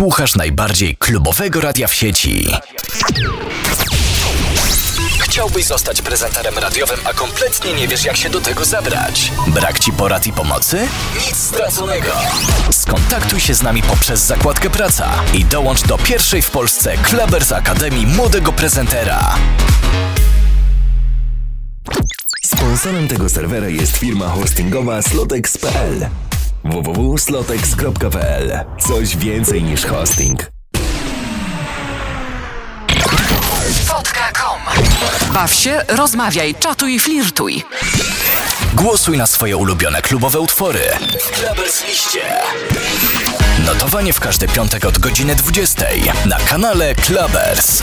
Słuchasz najbardziej klubowego radia w sieci. Chciałbyś zostać prezenterem radiowym, a kompletnie nie wiesz, jak się do tego zabrać? Brak ci porad i pomocy? Nic straconego. Skontaktuj się z nami poprzez zakładkę Praca i dołącz do pierwszej w Polsce Clubbers Akademii Młodego Prezentera. Sponsorem tego serwera jest firma hostingowa slotex.pl www.slotex.pl Coś więcej niż hosting. Wodka.com Baw się, rozmawiaj, czatuj, flirtuj. Głosuj na swoje ulubione klubowe utwory. Clubbers liście. Notowanie w każdy piątek od godziny 20 na kanale Clubbers.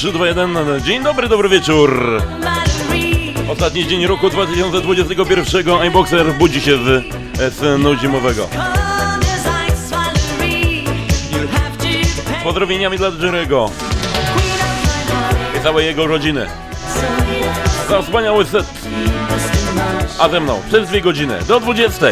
3, 2, 1. Dzień dobry, dobry wieczór. Ostatni dzień roku 2021 iBoxer budzi się z snu zimowego. Pozdrowieniami dla Jerego i całej jego rodziny. Za wspaniały set. A ze mną przez dwie godziny do 20.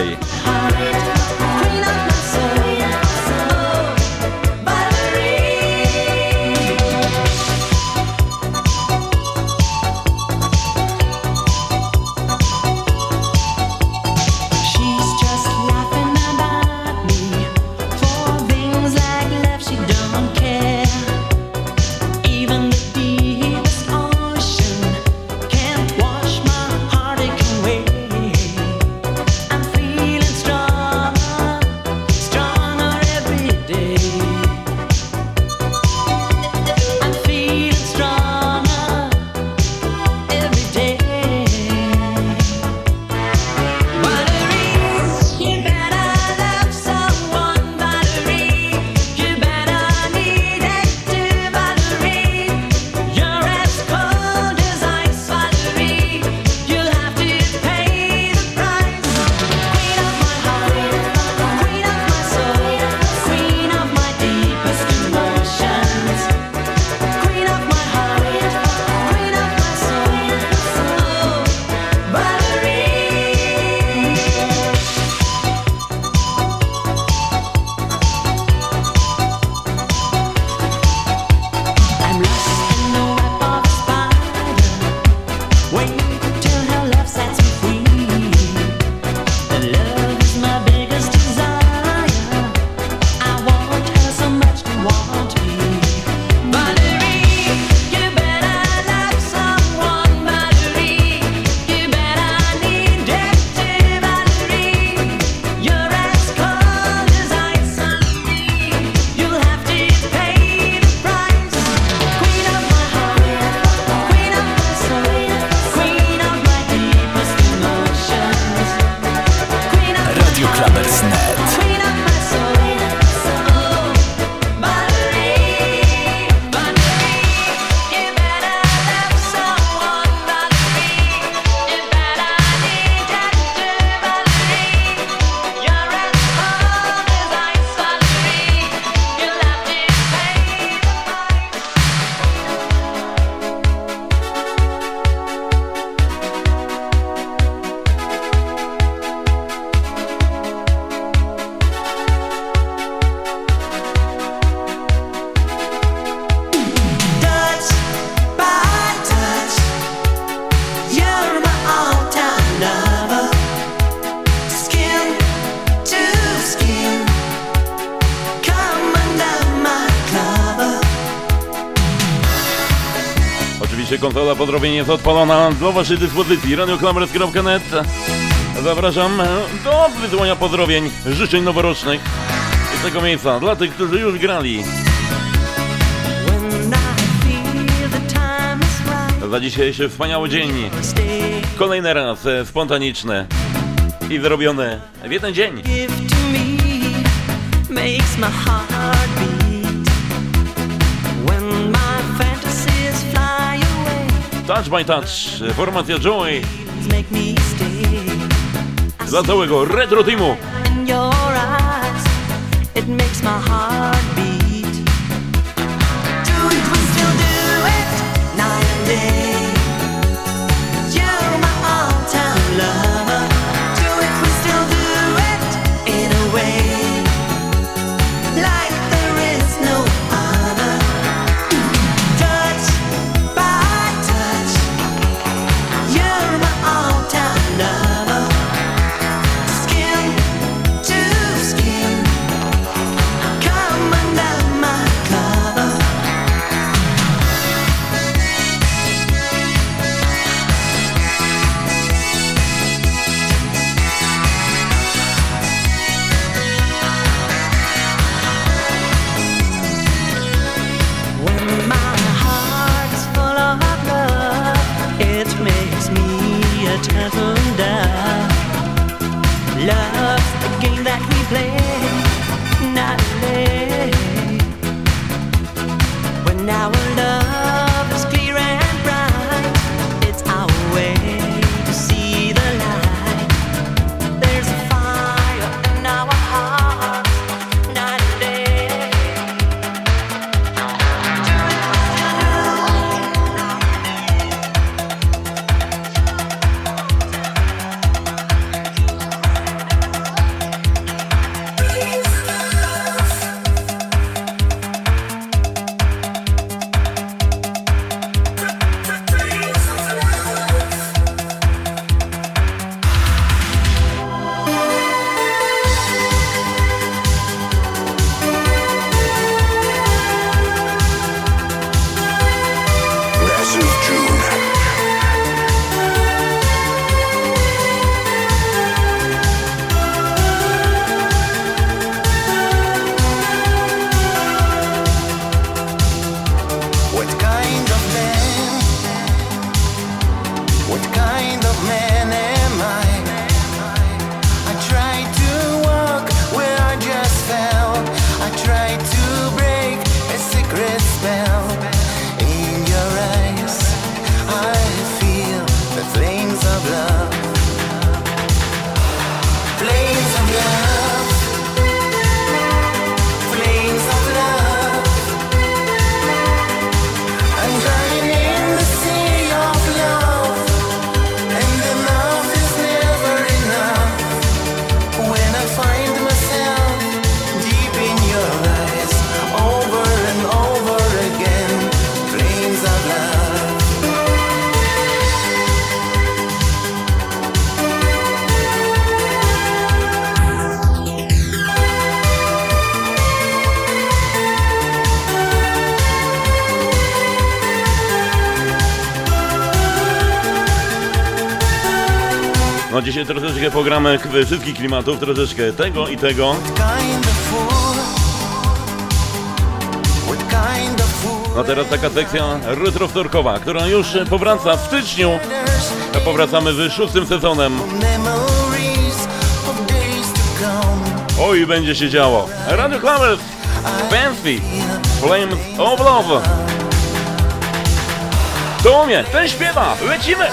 podrobienie to odpalona dla Waszej dyspozycji radioklamers.net Zapraszam do wyzwania pozdrowień, życzeń noworocznych z tego miejsca dla tych, którzy już grali. Za dzisiejszy wspaniały dzień. Kolejny raz e, spontaniczny i zrobiony w jeden dzień. Makes my heart Touch by Touch, formacja Joy dla całego retro teamu. Dzisiaj troszeczkę pogramy wszystkich klimatów, troszeczkę tego i tego. A teraz taka sekcja retrowtorkowa, która już powraca w styczniu. A powracamy z szóstym sezonem. Oj, będzie się działo. Radio Clavers, Fancy, Flames of Love. To ten śpiewa, lecimy!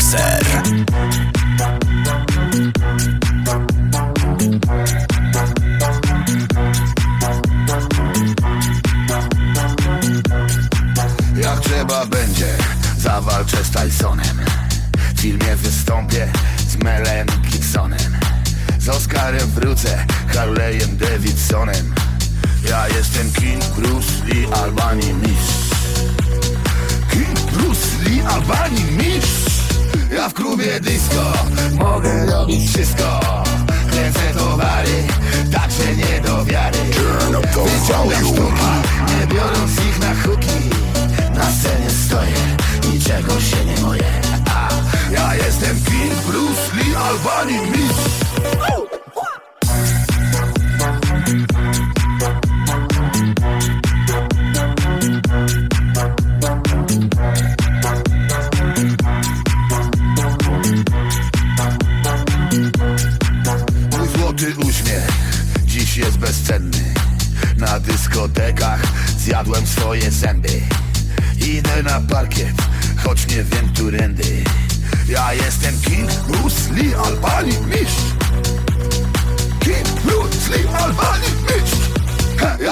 iBoxer. Disco mogę robić wszystko. Kręcę towary, tak się nie do wiary. Wyciągam sztuki, nie biorąc ich na huki. Na scenie stoję, niczego się nie boję A, Ja jestem King Bruce Lee Albanii mistrz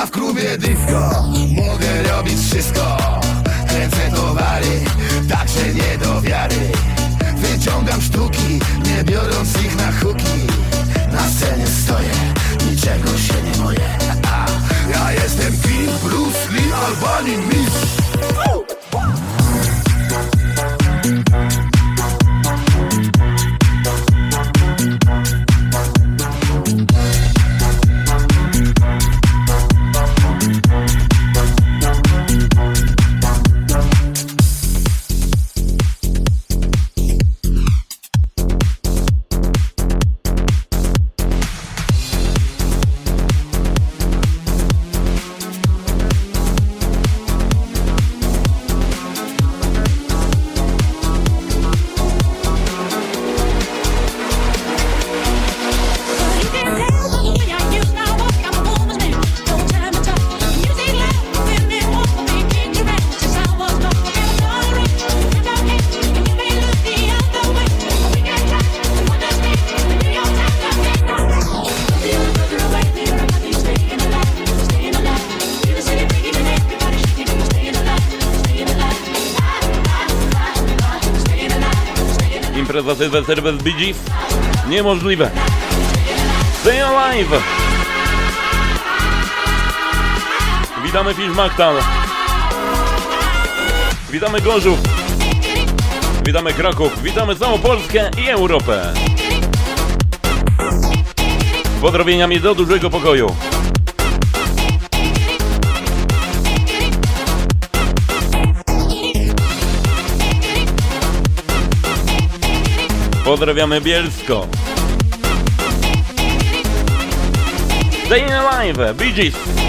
w klubie mogę robić wszystko. Kręcę towary, tak się nie do wiary. Wyciągam sztuki, nie biorąc ich na huki. Na scenie stoję, niczego się nie boję. A, Ja jestem King Bruce Lee Albanii mistrz Impreza Sylwester bez Bee Gees? Niemożliwe. Stay Alive! Witamy Fish Maktal. Witamy Gorzów. Witamy Kraków. Witamy całą Polskę i Europę. Pozdrowieniami do dużego pokoju. Pozdrawiamy Bielsko. Staying Alive, Bee.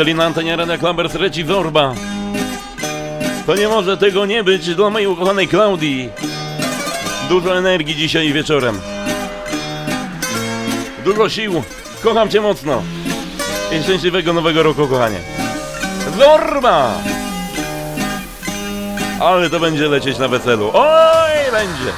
Jeżeli na antenie Radia Klambers leci Zorba, to nie może tego nie być dla mojej ukochanej Klaudii. Dużo energii dzisiaj wieczorem. Dużo sił. Kocham cię mocno. I szczęśliwego nowego roku, kochanie. Zorba! Ale to będzie lecieć na weselu. Oj, będzie!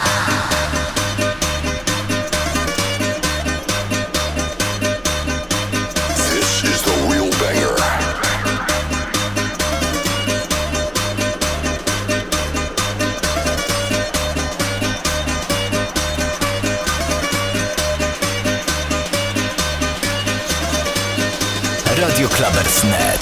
Radio Klabers Net.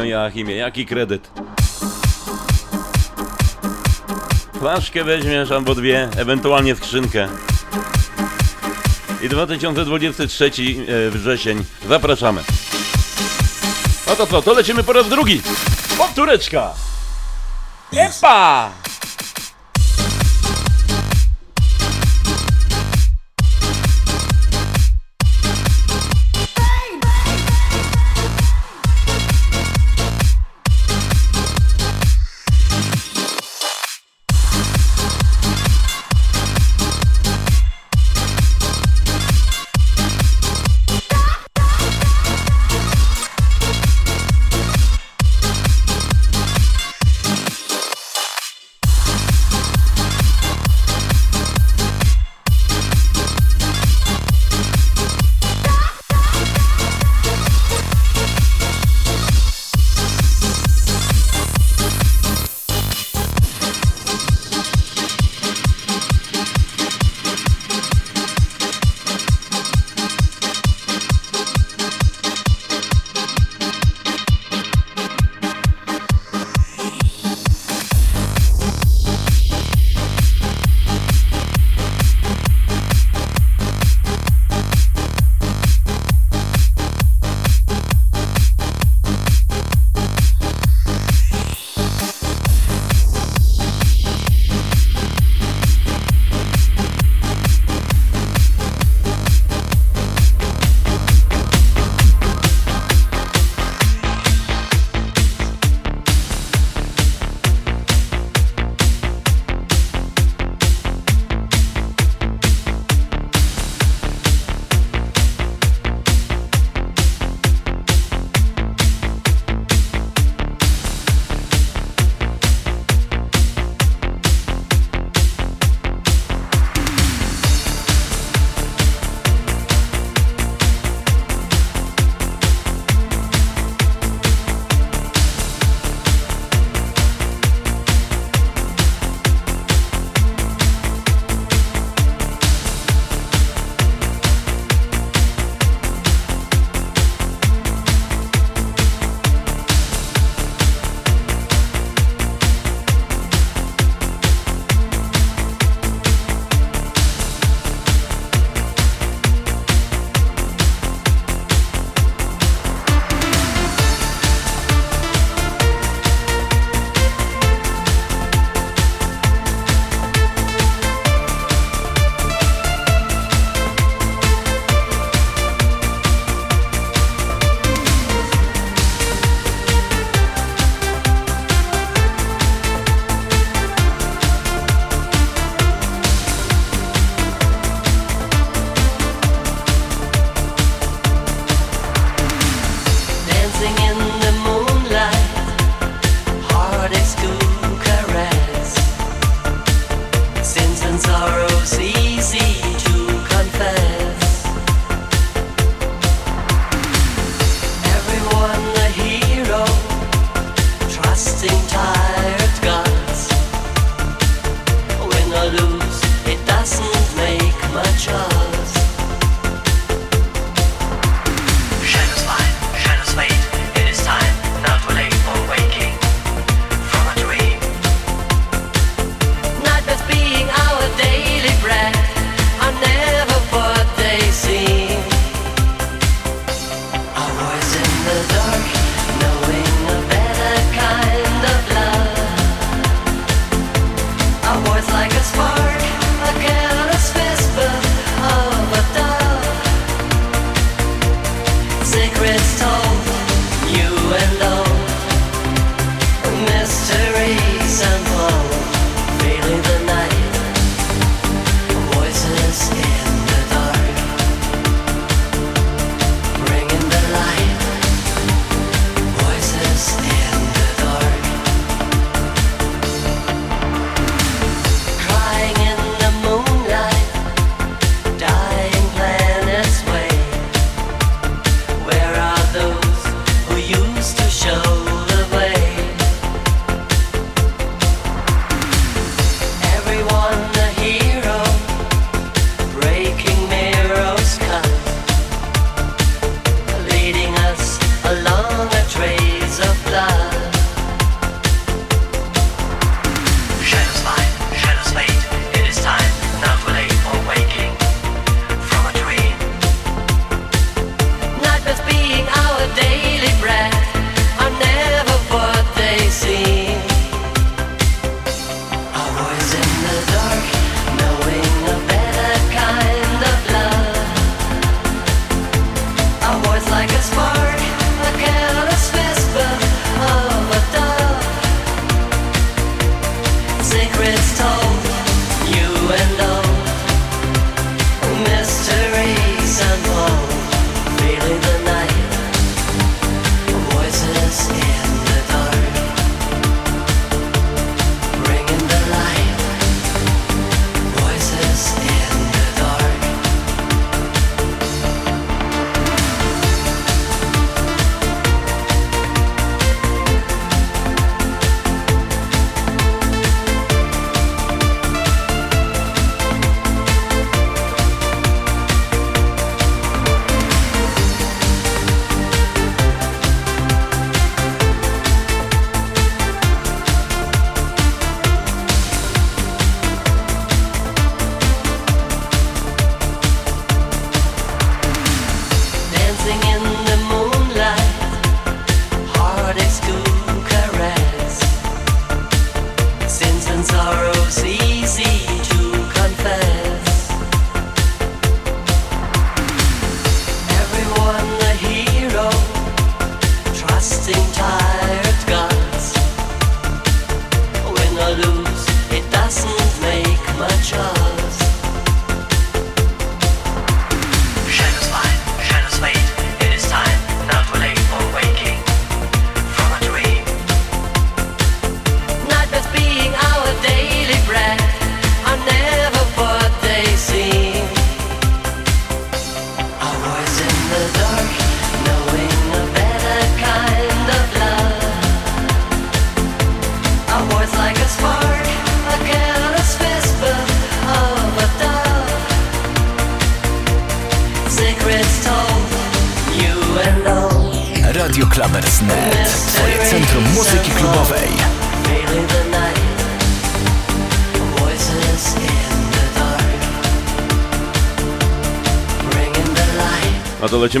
Panią Joachimie, jaki kredyt? Flaszkę weźmiesz albo dwie, ewentualnie skrzynkę. I 2023 e, wrzesień. Zapraszamy. No to co, to lecimy po raz drugi. Powtóreczka. Epa!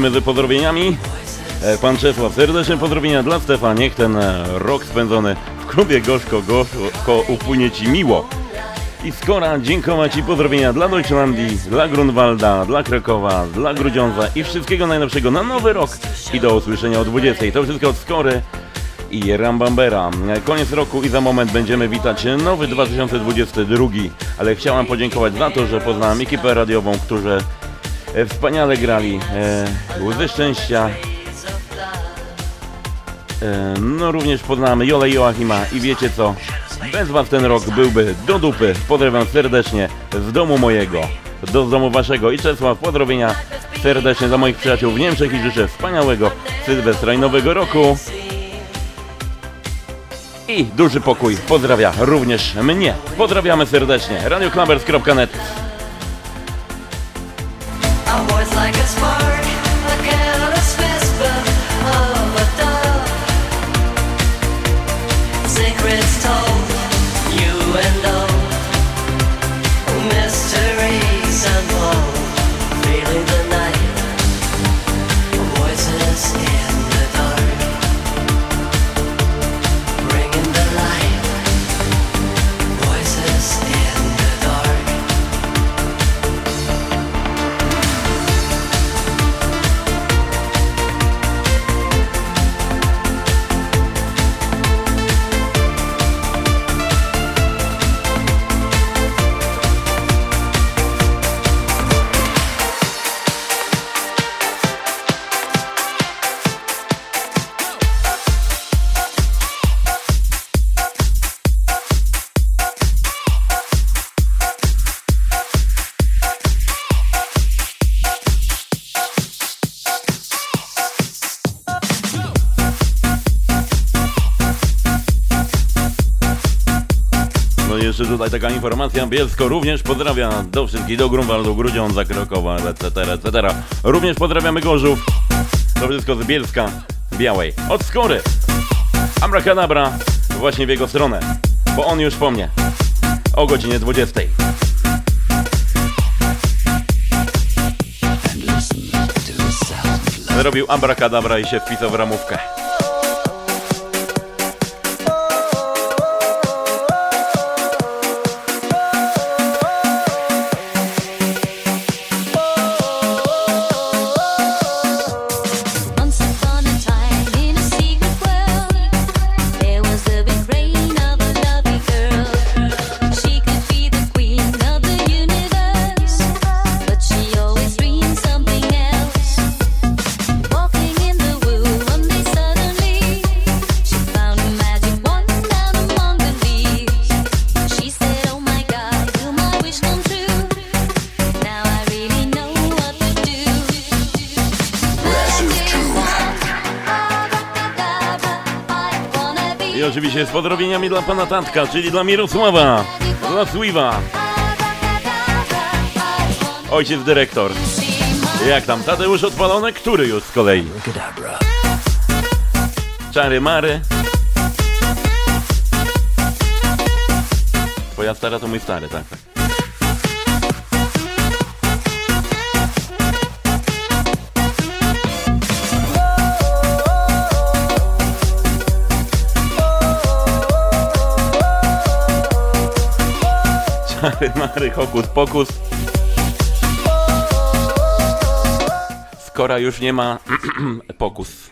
Lecimy z pozdrowieniami. E, Pan Czesław, serdeczne pozdrowienia dla Stefa. Niech ten e, rok spędzony w klubie Gorzko Gorzko upłynie Ci miło. I skora dziękować i pozdrowienia dla Deutschlandii, dla Grunwalda, dla Krakowa, dla Grudziądza i wszystkiego najlepszego na nowy rok i do usłyszenia o 20. To wszystko od Skory i Rambambera. E, Koniec roku i za moment będziemy witać nowy 2022, ale chciałam podziękować za to, że poznałem ekipę radiową, którzy wspaniale grali e, Łzy Szczęścia. E, no również poznamy Jolę i Joachima i wiecie co? Bez was ten rok byłby do dupy. Pozdrawiam serdecznie z domu mojego, do domu waszego i Czesław pozdrowienia serdecznie dla moich przyjaciół w Niemczech i życzę wspaniałego Sylwestra i Nowego Roku. I duży pokój pozdrawia również mnie. Pozdrawiamy serdecznie. radioklambers.net tutaj taka informacja, Bielsko również pozdrawia do wszystkich, do Grunwaldu, Grudziądza, Krakowa, etc., etc. Również pozdrawiamy Gorzów. To wszystko z Bielska Białej. Od Skory. Abracadabra właśnie w jego stronę, bo on już po mnie. O godzinie 20. Zrobił abracadabra i się wpisał w ramówkę. Z pozdrowieniami dla pana Tatka, czyli dla Mirosława, dla Sliwa. Ojciec dyrektor. Jak tam, Tadeusz odpalony? Który już z kolei? Czary Mary. Twoja stara to mój stary, tak, tak. Czary Mary, hokus pokus. Skora już nie ma pokus.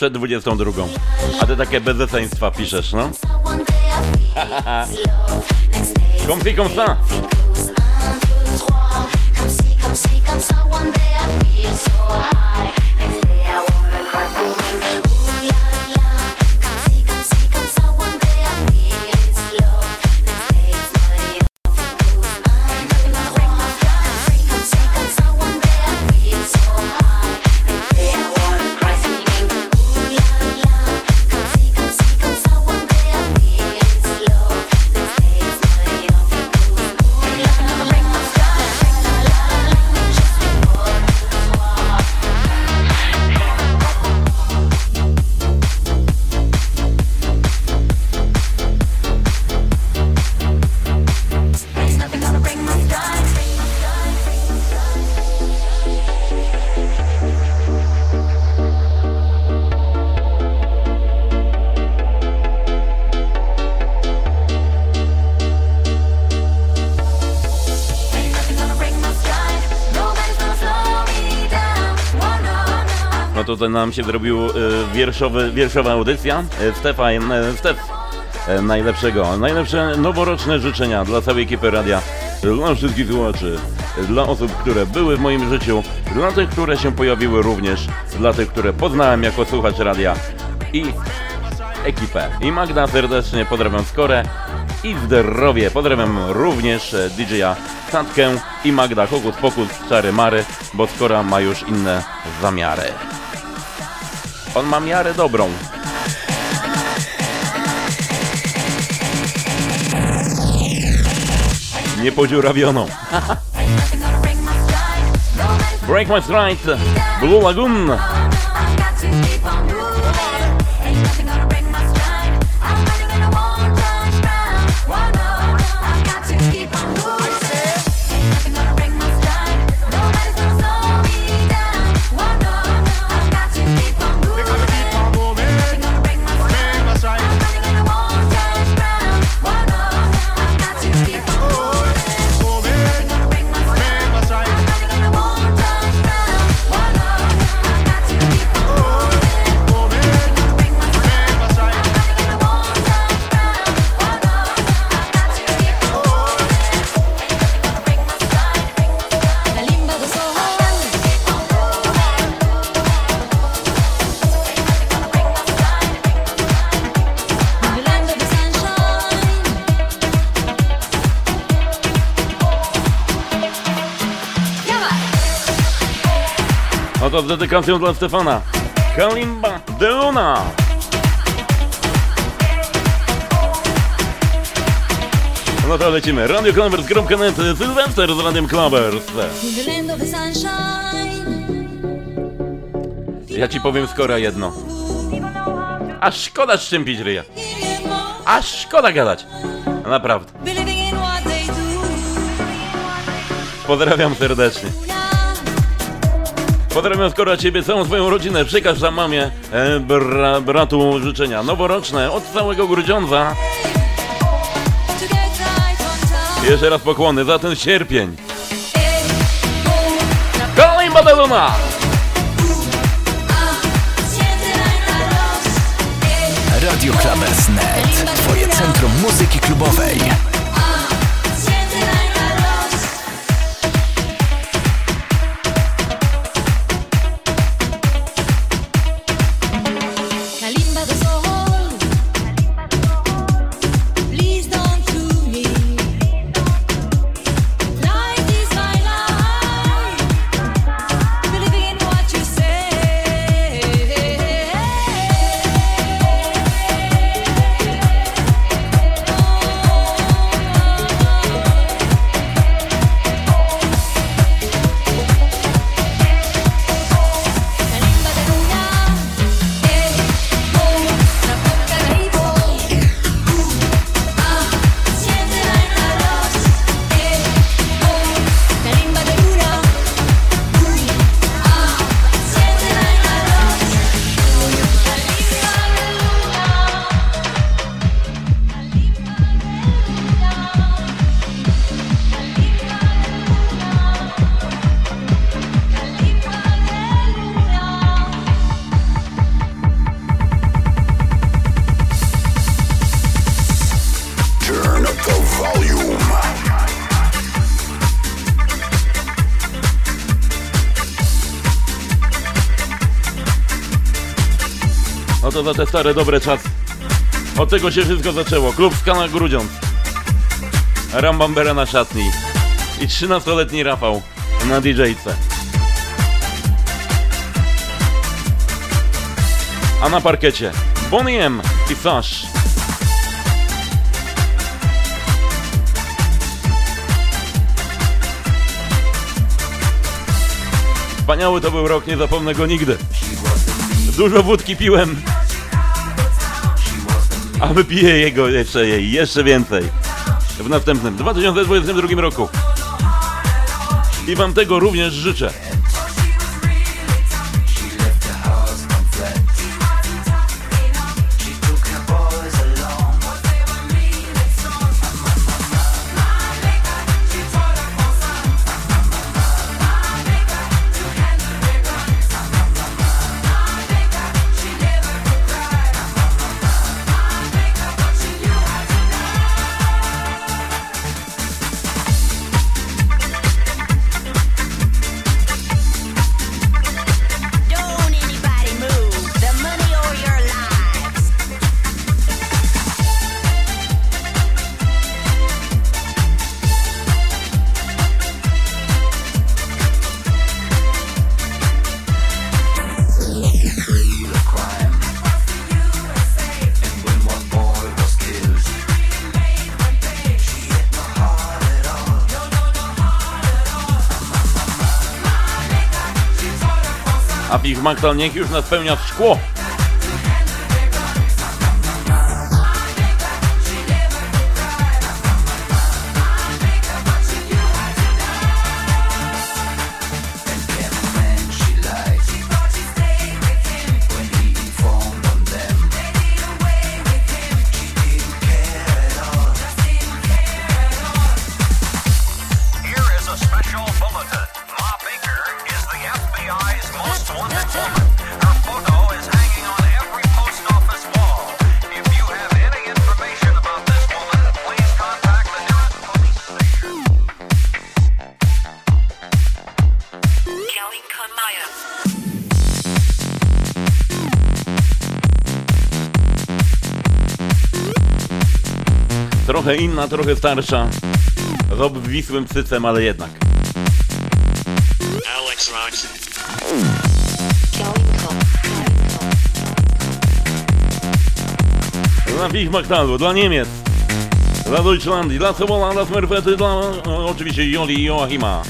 Przed 22. A ty takie bezeceństwa piszesz, no? Comfy comme ça. To, nam się zrobił y, wierszowy, wierszowa audycja. Y, Stefan, y, Stef, najlepszego, najlepsze noworoczne życzenia dla całej ekipy radia, dla wszystkich słuchaczy, dla osób, które były w moim życiu, dla tych, które się pojawiły również, dla tych, które poznałem jako słuchacz radia i ekipę. I Magda serdecznie pozdrawiam Skorę i zdrowie. Pozdrawiam również e, DJ-a Tatkę i Magda Hokus Pokus Czary Mary, bo Skora ma już inne zamiary. On ma miarę dobrą. Niepodziurawioną. Break my stride, Blue Lagoon. Dedykacją dla Stefana. Kalimba Deona. No to lecimy. Radio Clubbers.net Sylwester z Radiem sunshine. Ja ci powiem skoro jedno. Aż szkoda szczępić ryja. Aż szkoda gadać. Naprawdę. Pozdrawiam serdecznie. Pozdrawiam skoro ciebie, całą swoją rodzinę. Przekaż za mamie, e, bra, bratu życzenia noworoczne od całego Grudziądza. Jeszcze raz pokłony za ten sierpień. Kalimba Deluna! Radio Clubbers.net. Twoje centrum muzyki klubowej. Oto za te stare, dobre czasy. Od tego się wszystko zaczęło. Klub Skala Grudziądz. Rambambera na szatni. I 13-letni Rafał na DJ-ce. A na parkecie Bonnie M i Sash. Wspaniały to był rok, nie zapomnę go nigdy. Dużo wódki piłem, a wypiję jego jeszcze jeszcze więcej. W następnym, 2022 roku. I wam tego również życzę. A Big Magdal niech już nas spełnia w szkło. Trochę inna, trochę starsza. Z obwisłym cycem, ale jednak. Alex Rocks. Dla dla Niemiec. Dla Deutschlandii, dla Sobola, dla Smerfety, dla o, oczywiście Joli i Joachima.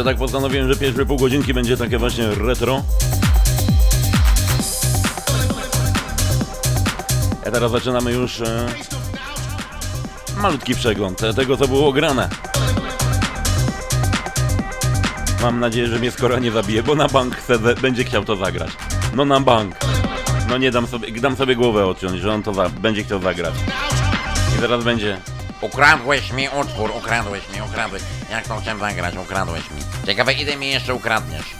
Dobrze, tak postanowiłem, że pierwsze pół godzinki będzie takie właśnie retro. A teraz zaczynamy już e, malutki przegląd tego, co było grane. Mam nadzieję, że mnie skoro nie zabije, bo na bank chce, będzie chciał to zagrać. No na bank. No nie dam sobie, dam sobie głowę odciąć, że on to za, będzie chciał zagrać. I zaraz będzie. Ukradłeś mi utwór, ukradłeś mi, ukradłeś. Jak to chciałem zagrać, ukradłeś mi. Ciekawe ile mi jeszcze ukradniesz.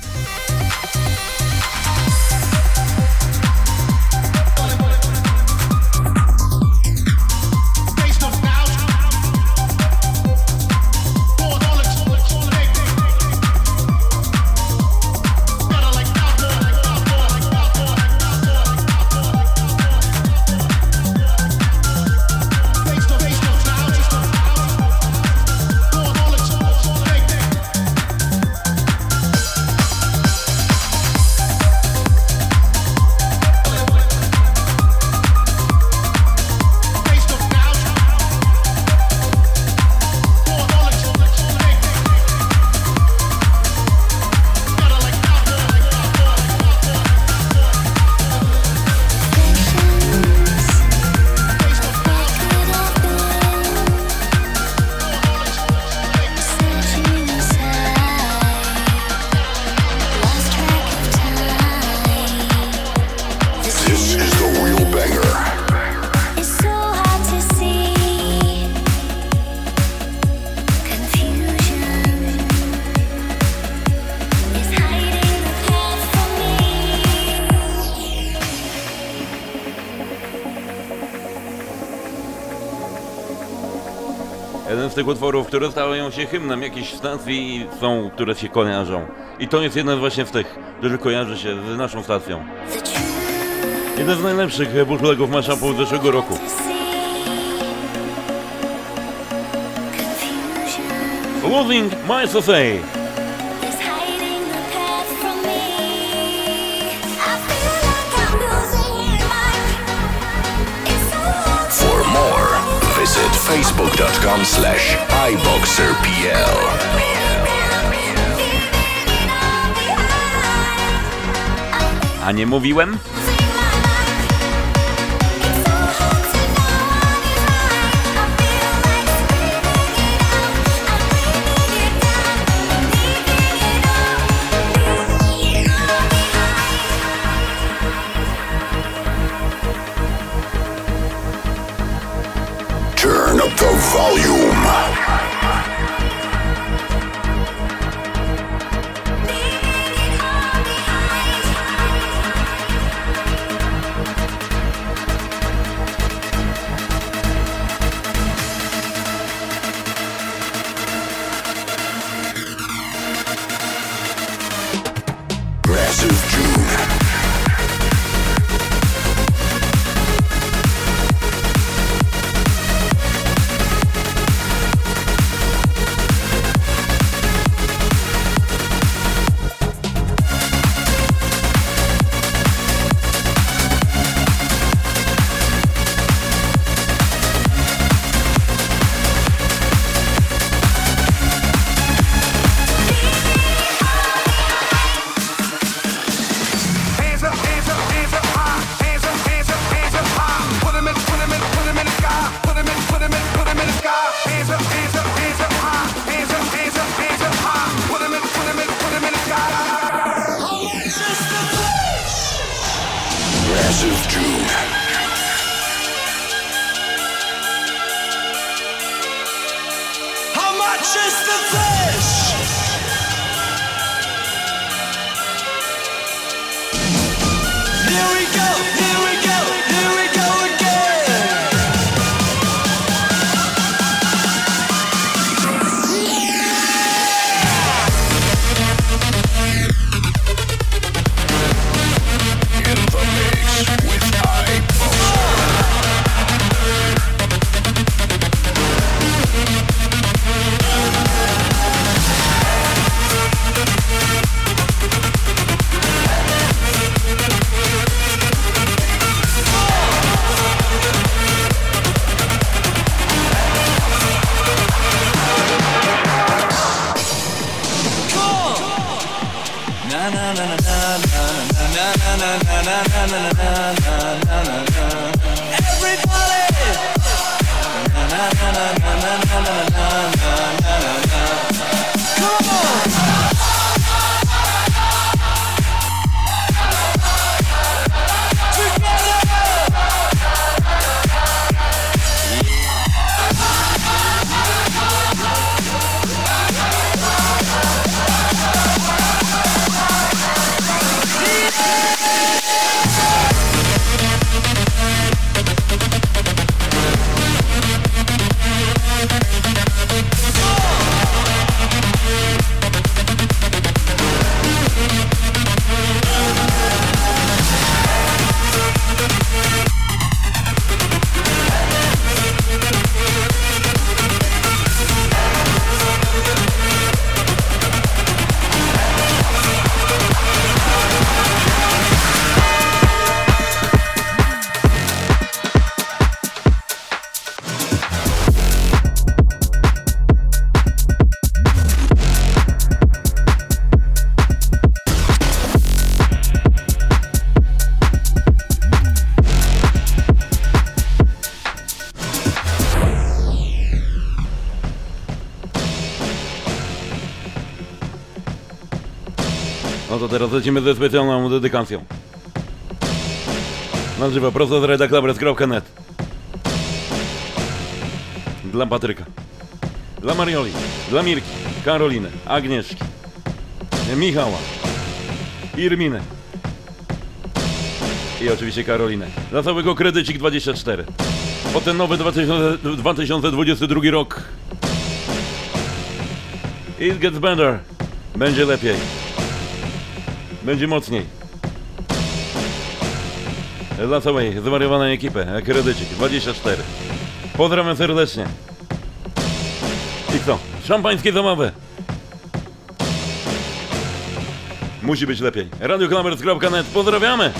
Tych utworów, które stają się hymnem jakiejś stacji i są, które się kojarzą. I to jest jeden właśnie z tych, który kojarzy się z naszą stacją. Jeden z najlepszych bootlegów mashupów zeszłego roku. Losing My Society. facebook.com slash iboxerpl. A nie mówiłem? Teraz lecimy ze specjalną dedykacją. Na żywo, prosto z redaklabres.net Dla Patryka. Dla Marioli. Dla Mirki. Karoliny. Agnieszki. Michała. Irminę. I oczywiście Karolinę. Dla całego kredycik 24. Po ten nowy 2000, 2022 rok. It gets better. Będzie lepiej. Będzie mocniej. Dla całej zwariowanej ekipy, kredycik 24. Pozdrawiam serdecznie. I co? Szampańskie zabawy. Musi być lepiej. Radioklamers.net. Pozdrawiamy!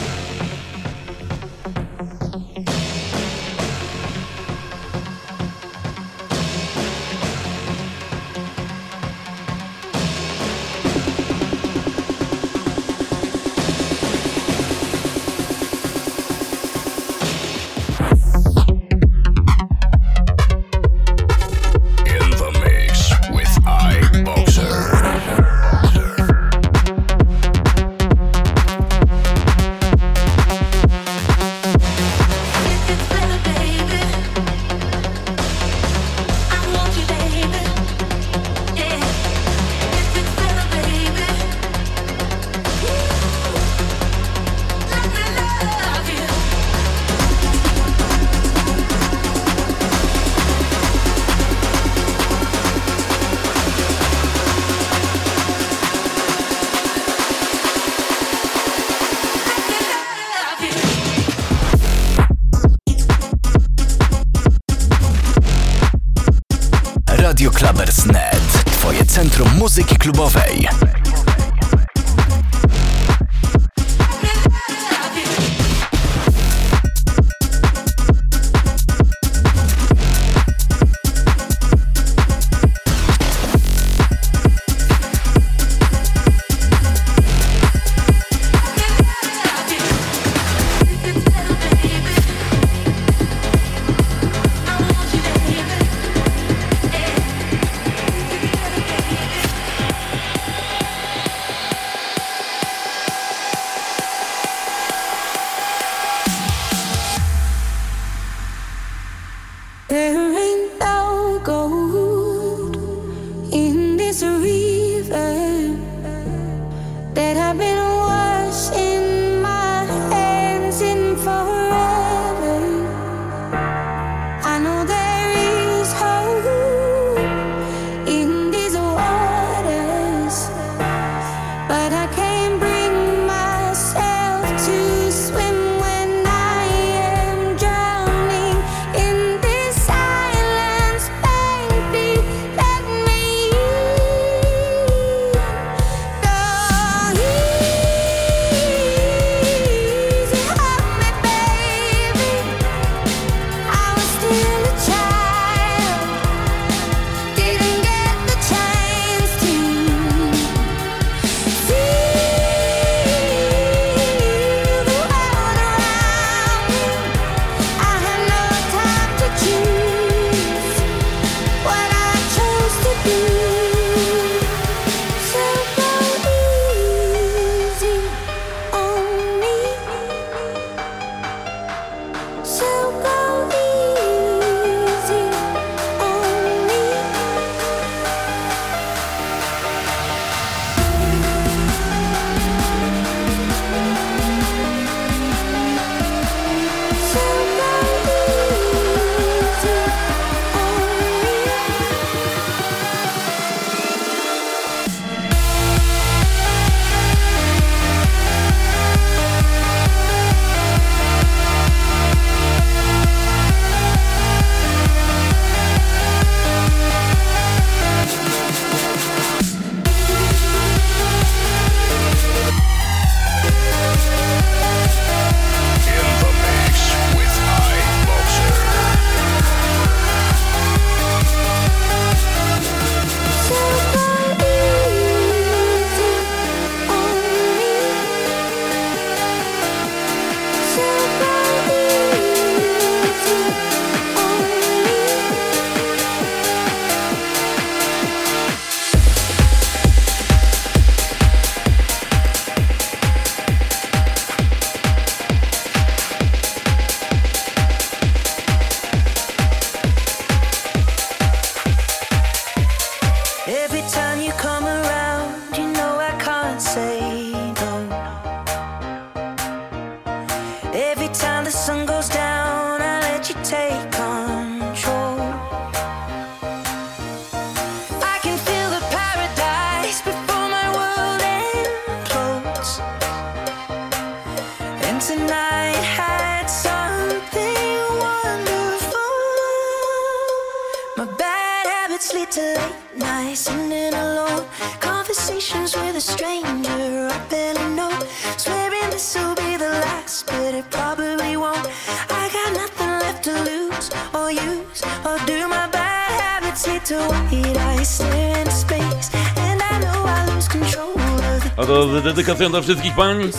Dedykacją dla wszystkich pań,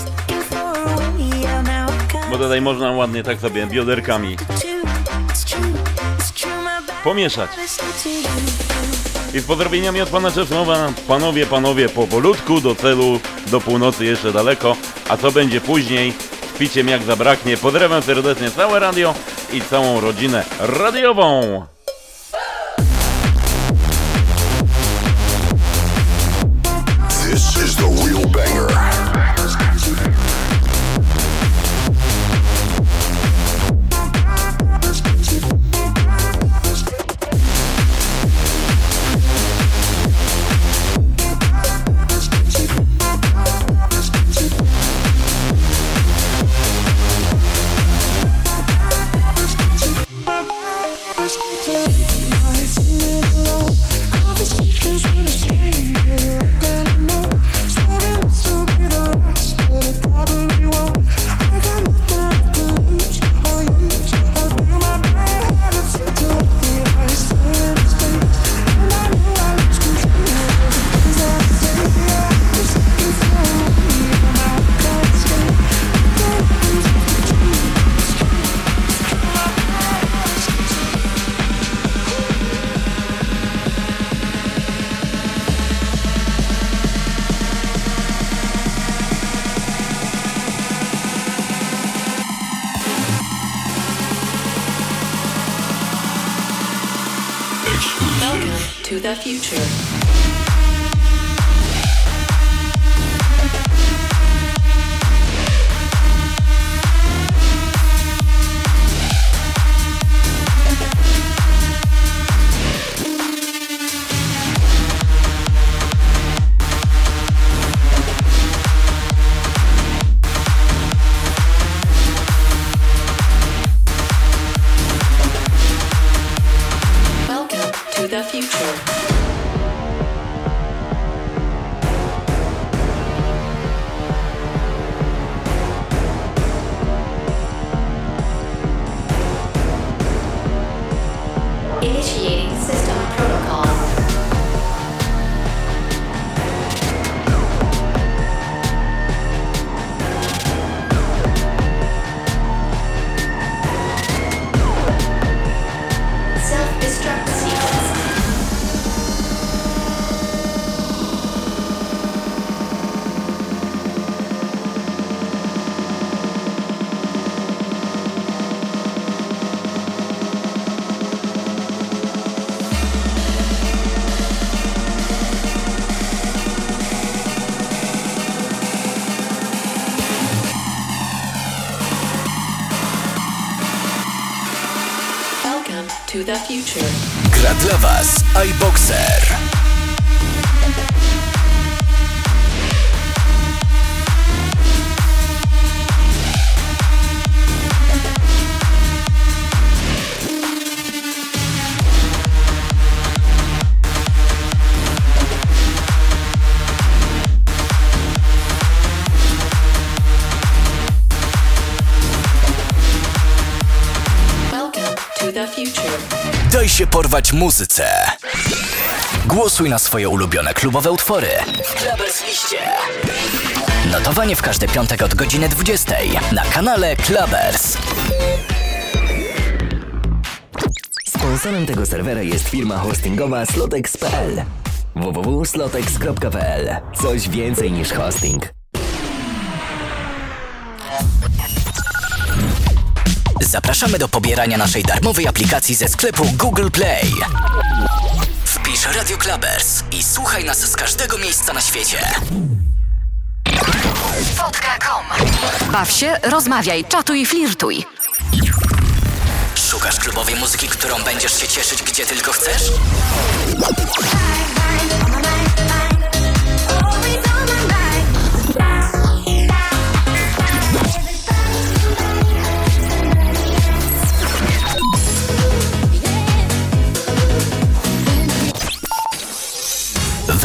far away. Yeah, now I got bo tutaj można ładnie tak sobie bioderkami pomieszać. I z pozdrowieniami od pana Czesława, panowie, panowie, powolutku do celu, do północy jeszcze daleko, a co będzie później, piciem jak zabraknie. Pozdrawiam serdecznie całe radio i całą rodzinę radiową. Gra dla Was iBoxer. Porwać muzyce. Głosuj na swoje ulubione klubowe utwory. Notowanie w każdy piątek od godziny 20 na kanale Clubbers. Sponsorem tego serwera jest firma hostingowa slotex.pl www.slotex.pl Coś więcej niż hosting. Zapraszamy do pobierania naszej darmowej aplikacji ze sklepu Google Play. Wpisz Radio Clubbers i słuchaj nas z każdego miejsca na świecie. Wodka.com Baw się, rozmawiaj, czatuj i flirtuj. Szukasz klubowej muzyki, którą będziesz się cieszyć gdzie tylko chcesz?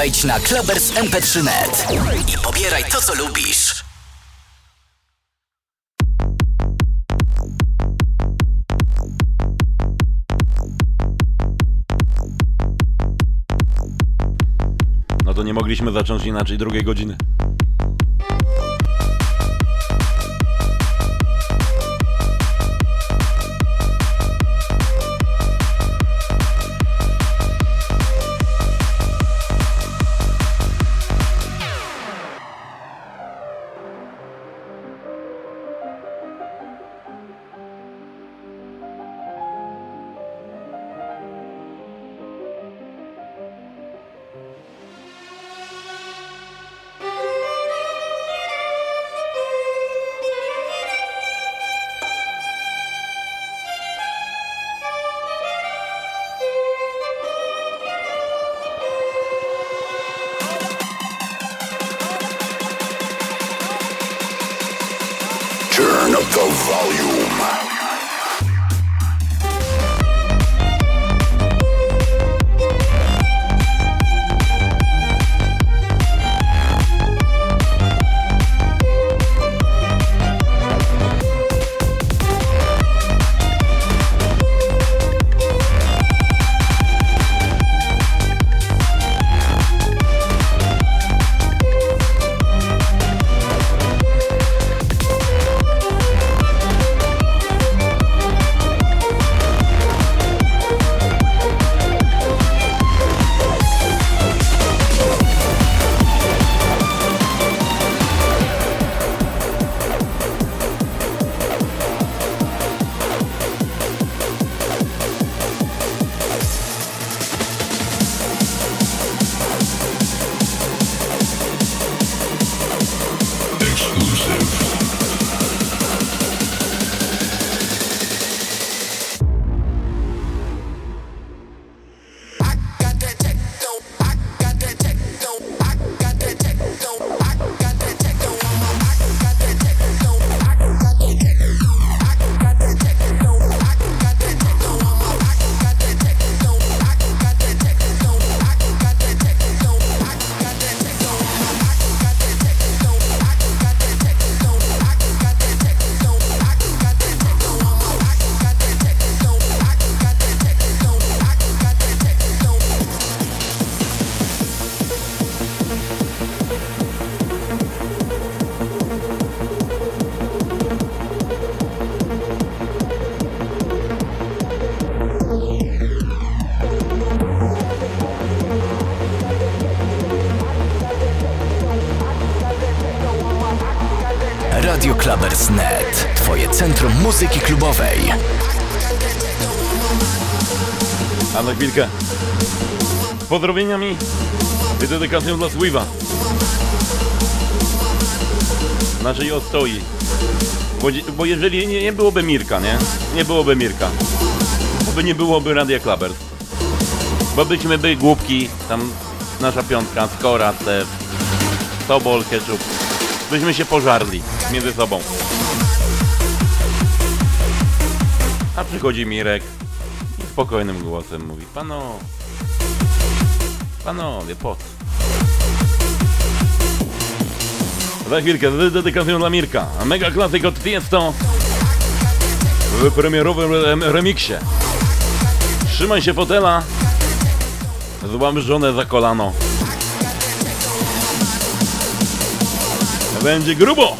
Wejdź na Clubbers MP3.net i pobieraj to, co lubisz. No to nie mogliśmy zacząć inaczej drugiej godziny. Chwilkę. Pozdrowieniami i dedykacją dla Swiva. Naszej ostoi. Bo, bo jeżeli nie, nie byłoby Mirka, nie? Nie byłoby Mirka. By nie byłoby Radia Clubbers. Bo byśmy byli głupki, tam nasza piątka, Skora, Stef, Tobol, Ketchup. Byśmy się pożarli między sobą. A przychodzi Mirek i spokojnym głosem mówi Pano, panowie, po co? Za chwilkę dedykacją dla Mirka. Mega klasyk od Tiesto w premierowym rem- remiksie. Trzymaj się fotela. Złam żonę za kolano. Będzie grubo.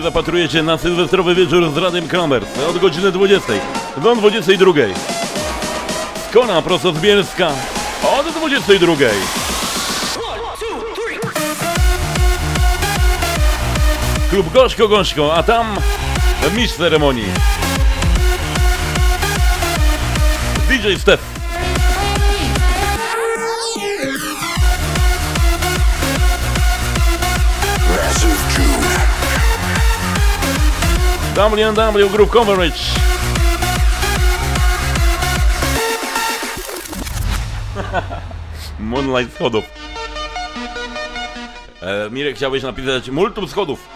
się zapatrujecie na sylwestrowy wieczór z Radiem Kramers od godziny 20 do 22. Skona prosto z Bielska od 22. Klub Gorzko Gorzko, a tam mistrz ceremonii. DJ Steph. WNW Group Coverage. Moonlight schodów. E, Mirek, chciałbyś napisać multum schodów.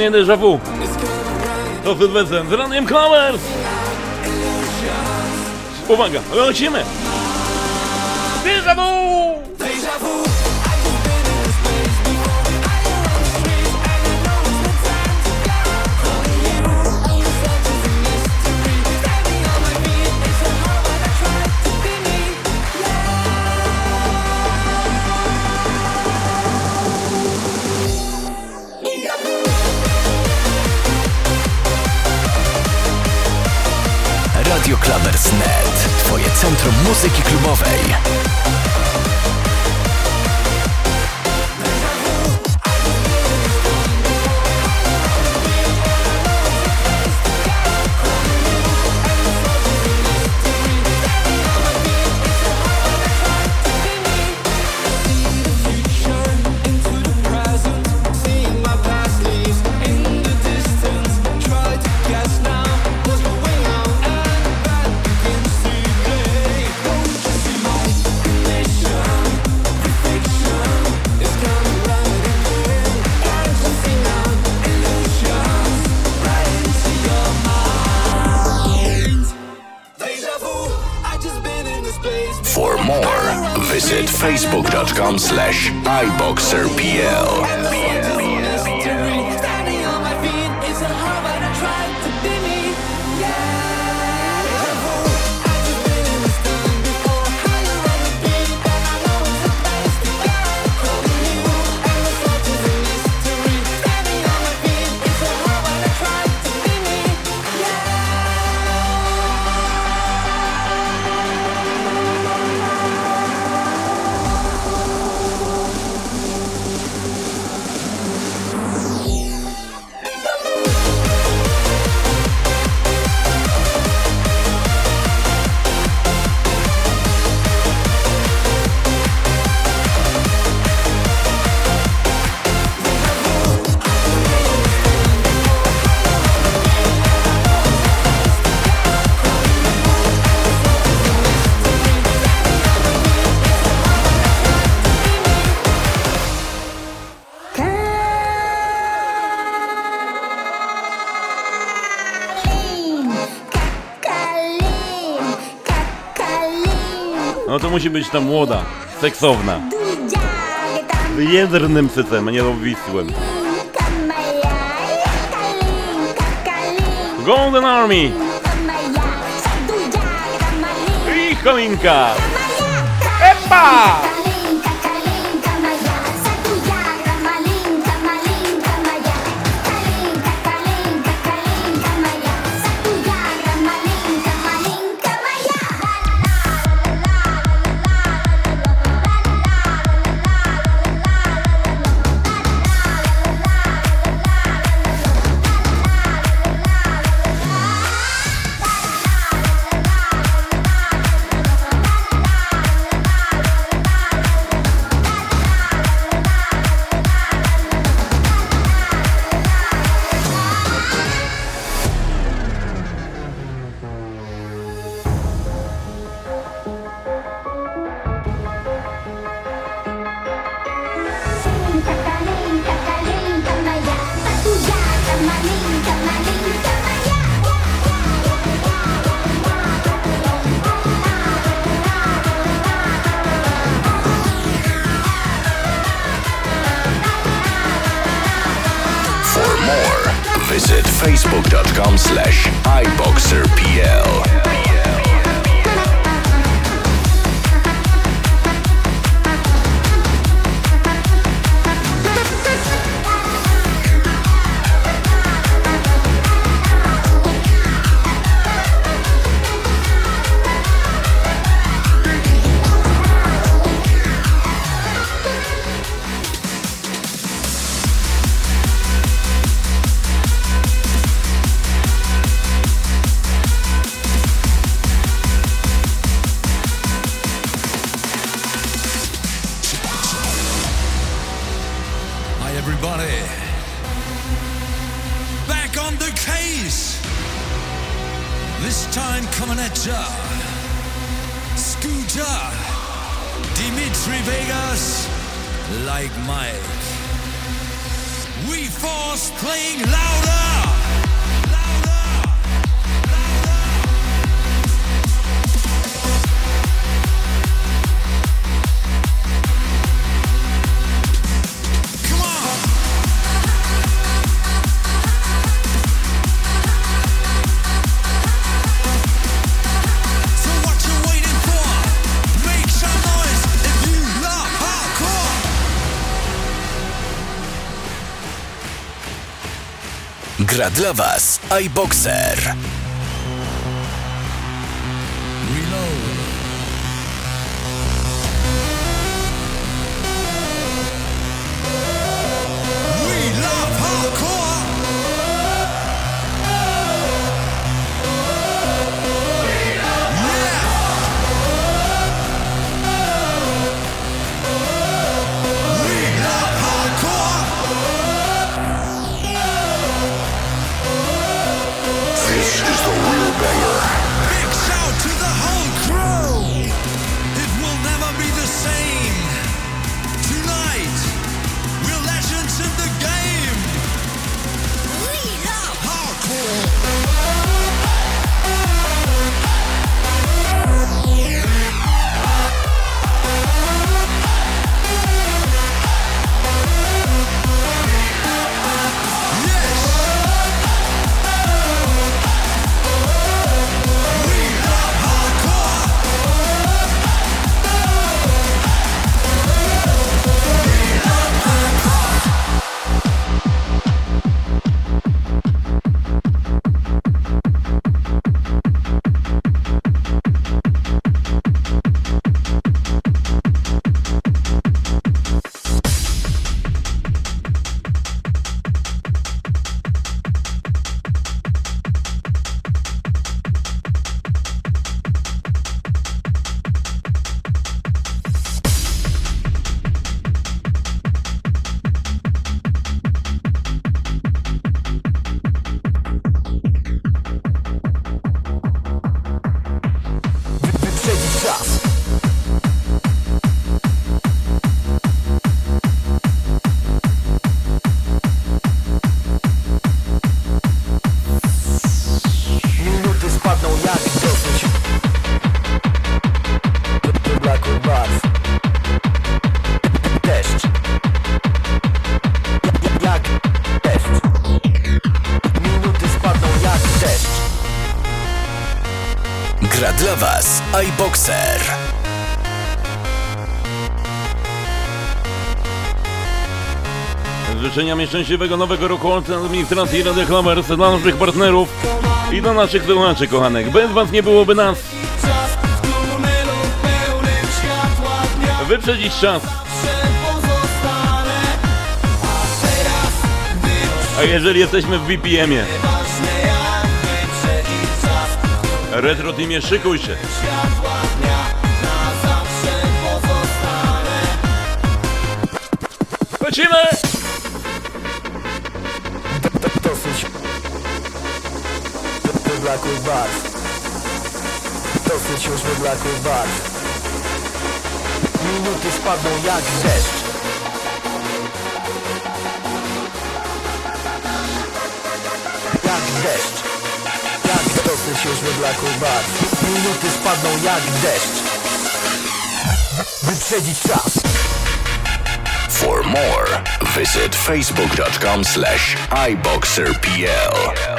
nie déjà vu. To wydwedzę z Raniem Colors. Uwaga, lecimy. Déjà vu! muzyki klubowej. slash iBoxerPL. musi być ta młoda, seksowna. Jedrnym sycem, a nie obwisłym. Golden Army! I choinka! Epa! ekstra dla Was. iBoxer. Szczęśliwego nowego roku administracji Radia Klamers dla naszych partnerów i dla naszych słuchaczy kochanek. Bez was nie byłoby nas. Wyprzedzić czas. A jeżeli jesteśmy w BPM-ie? Retro Teamie, szykuj się. Wyblakłych barw. Dosyć już wyblakłych barw. Minuty spadną jak deszcz. Jak deszcz. Jak dosyć już wyblakłych barw. Minuty spadną jak deszcz. Wyprzedzić czas. For more, visit facebook.com slash iBoxerPL.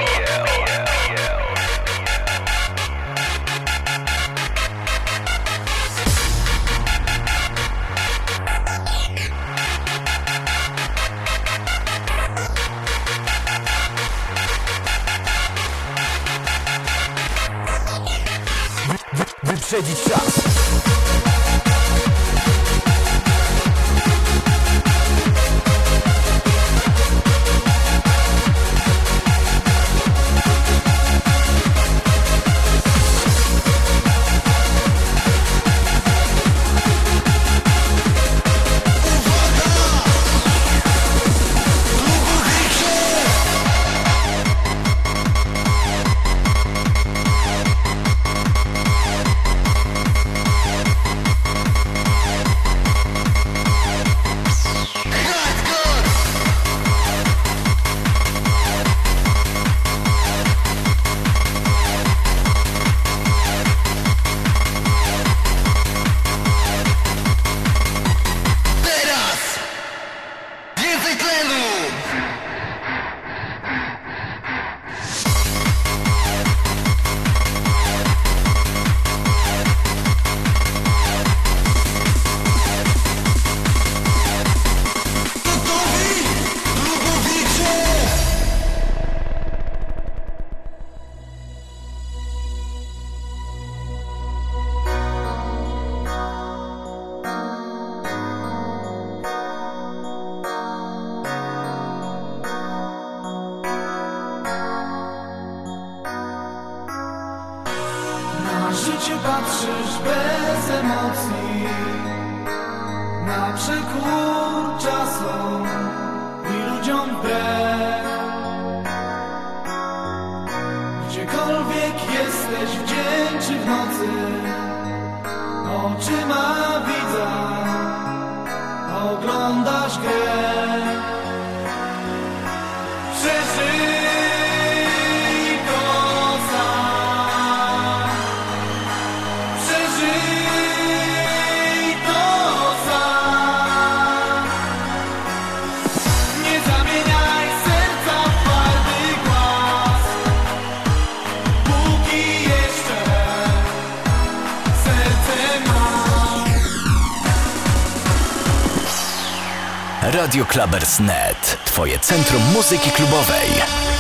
Radio Clubbers.net. Twoje centrum muzyki klubowej.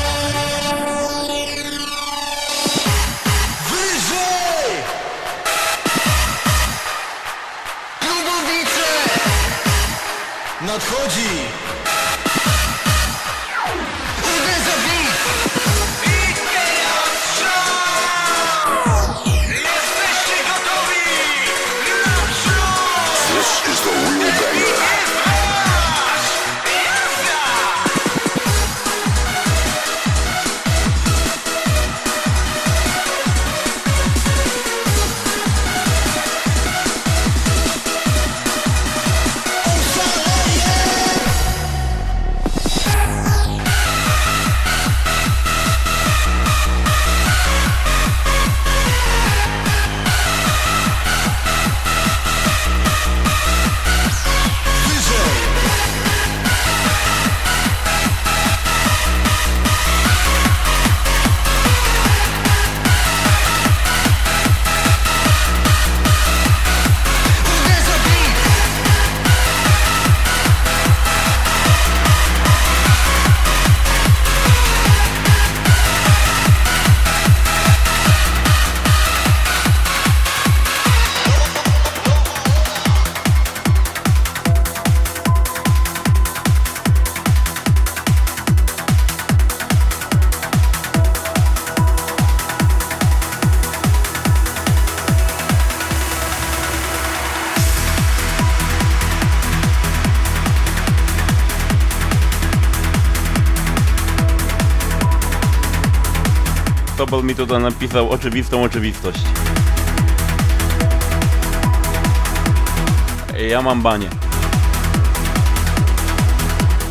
Tobol mi tutaj napisał oczywistą oczywistość. Ja mam banie.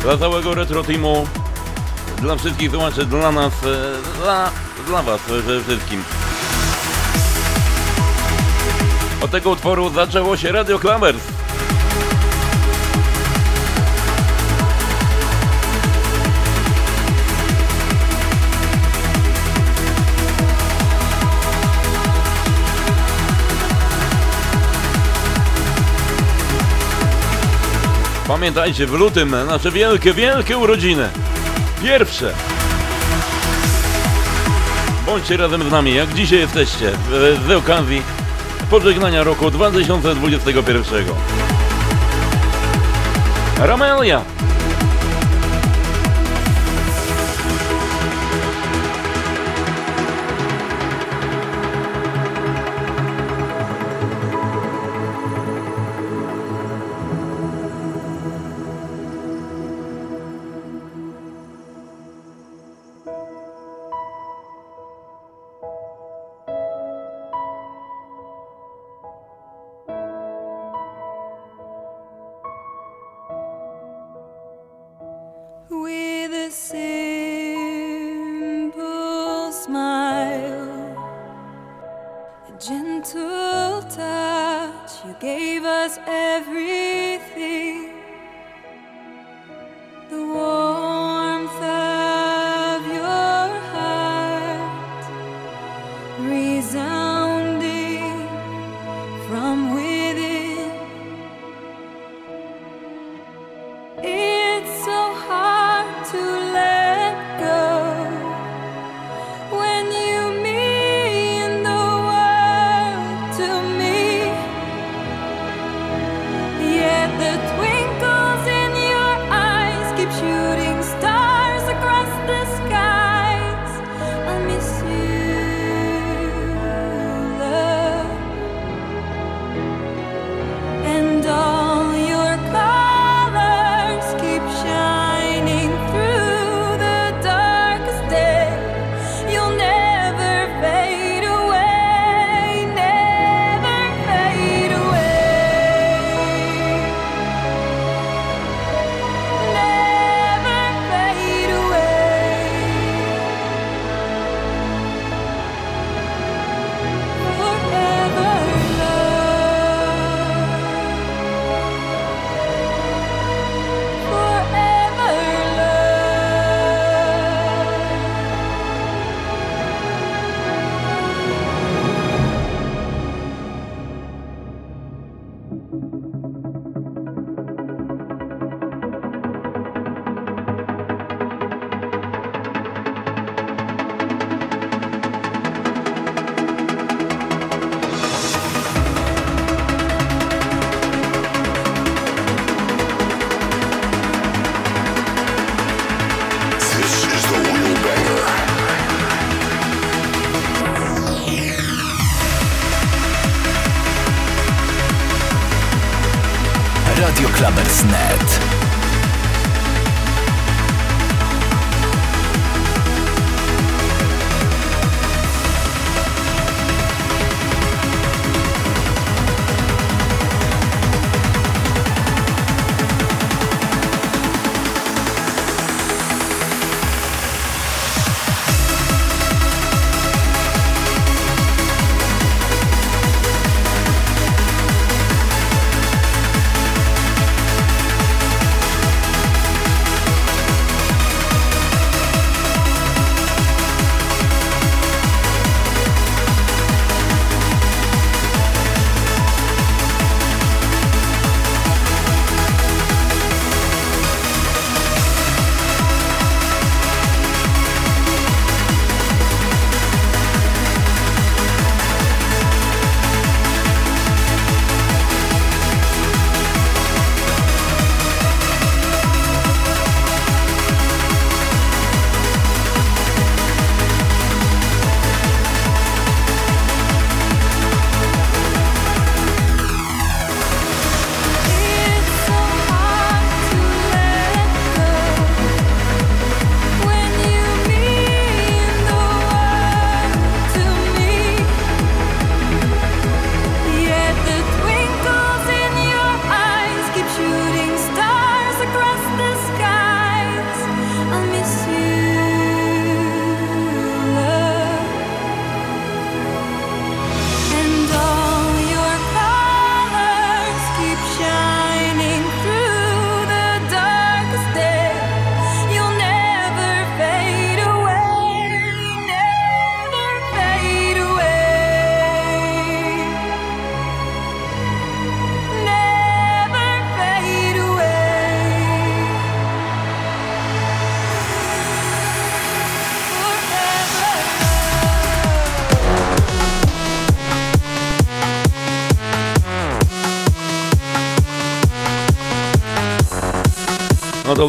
Dla całego retro teamu, dla wszystkich słuchaczy, dla nas, e, dla, dla was przede wszystkim. Od tego utworu zaczęło się Radio Clambers. Pamiętajcie, w lutym nasze wielkie, wielkie urodziny. Pierwsze. Bądźcie razem z nami, jak dzisiaj jesteście, z, okazji pożegnania roku 2021. Ramelia.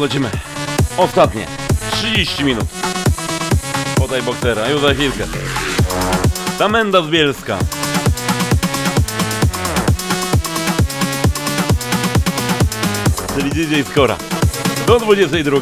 Lecimy. Ostatnie. 30 minut. Podaj boksera, już za chwilkę. Tamenda z Bielska. Czyli DJ Skora. Do 22.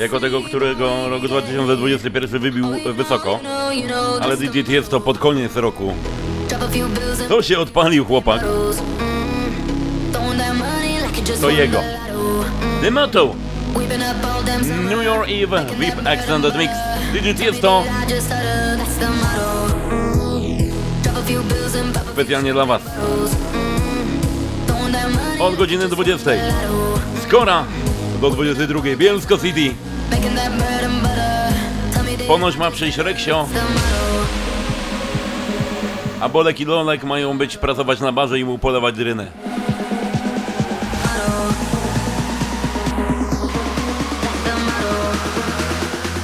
Jako tego, którego rok 2021 wybił wysoko. Ale DJ jest to pod koniec roku. To się odpalił chłopak. To jego. The. New York Eve VIP Extended Mix. DJ jest to specjalnie dla Was. Od godziny 20. Skora do 22. Bielsko City. Ponoć ma przyjść Reksio. A Bolek i Lolek mają być pracować na barze i mu polewać drynę.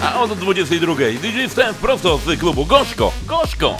A od 22. DJ Step prosto z klubu Gorzko. Gorzko.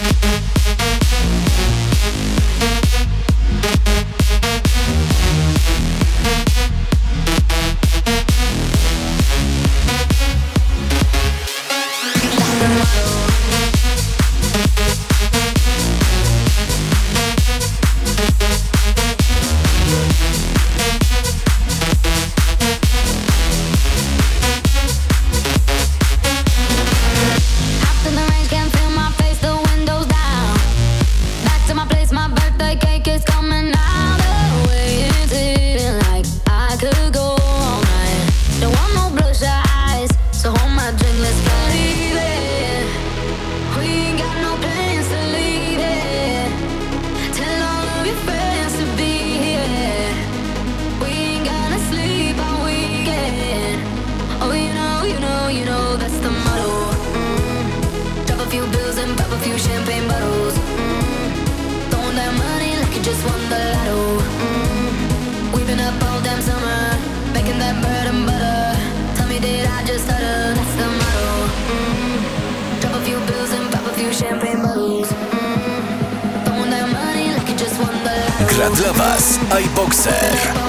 dla Was iBoxer.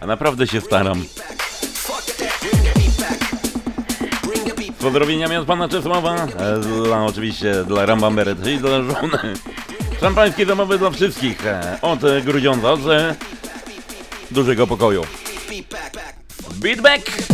A naprawdę się staram. Z pozdrowieniami od pana Czesława, dla, oczywiście dla Rambamberet i dla żony. Szampańskie domowe dla wszystkich, od Grudziądza, z dużego pokoju. Beatback!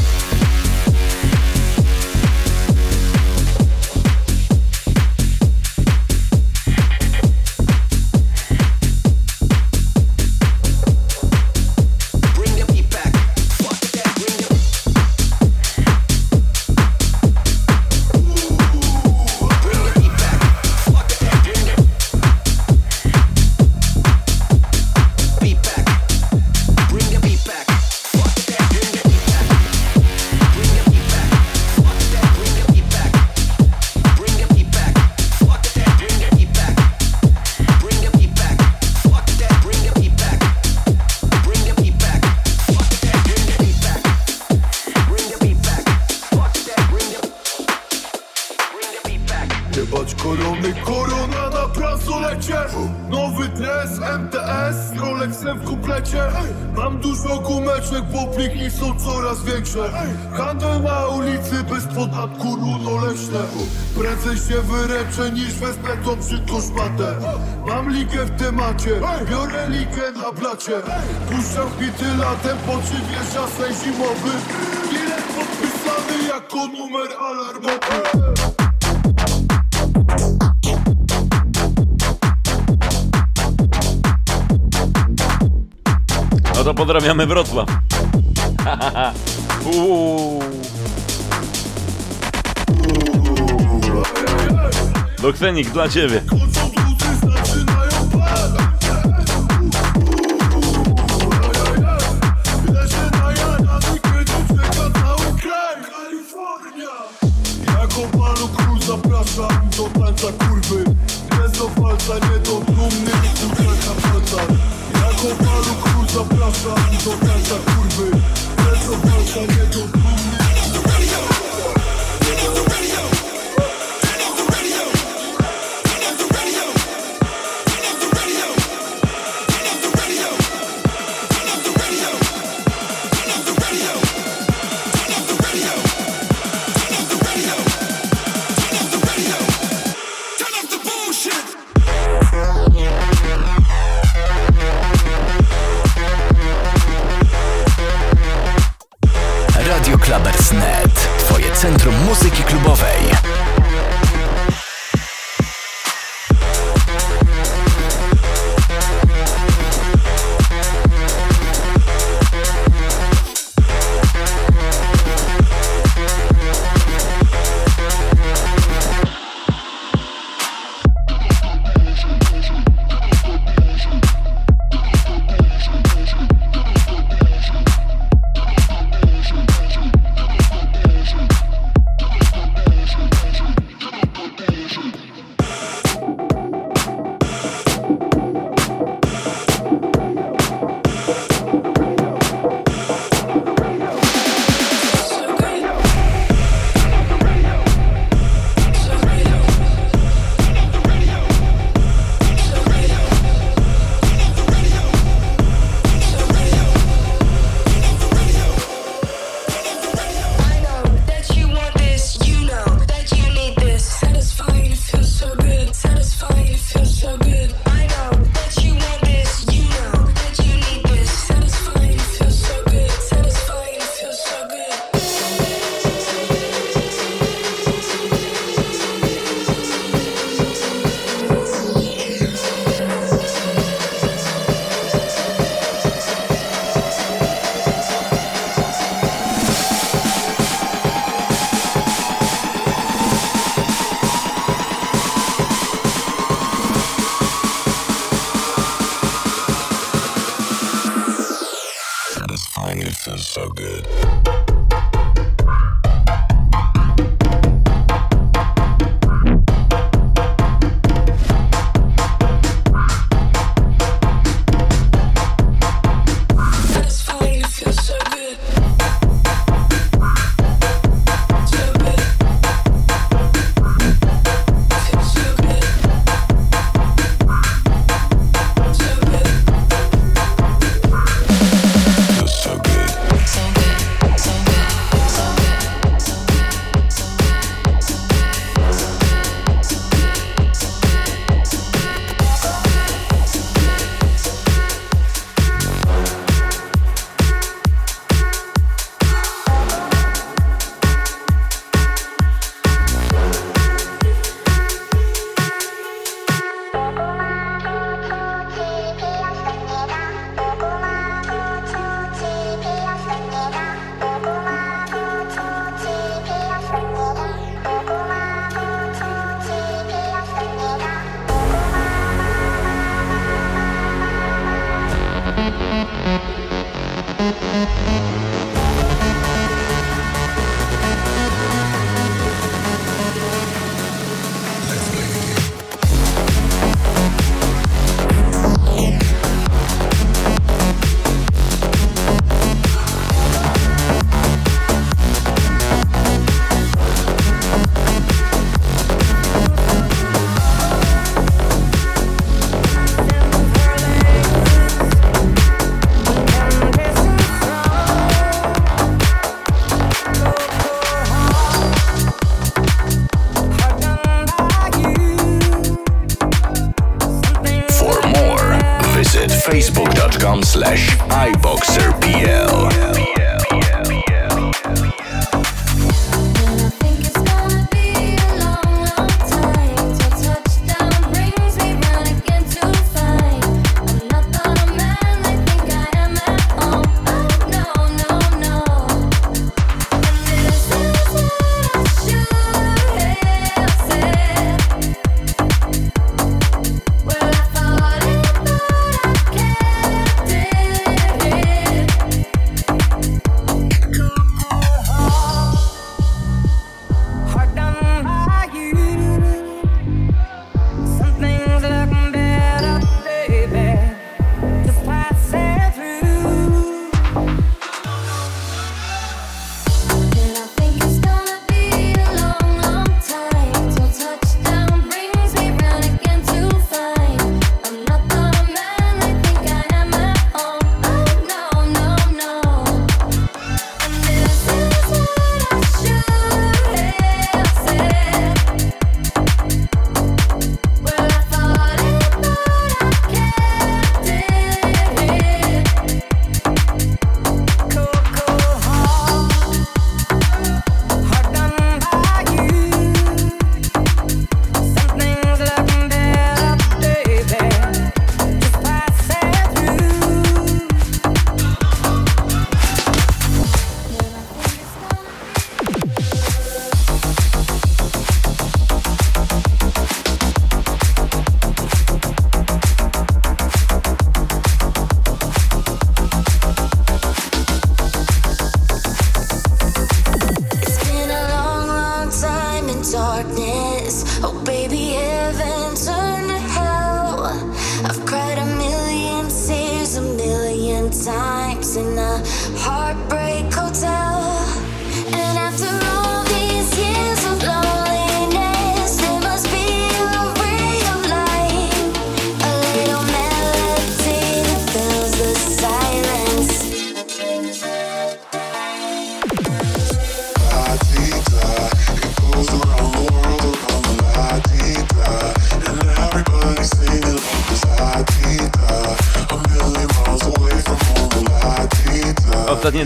macie Puszczam bity latem, po czym jest zimowy Bilet podpisany jako numer alarmowy No to pozdrawiamy Wrocław. Uuu. Dla ciebie.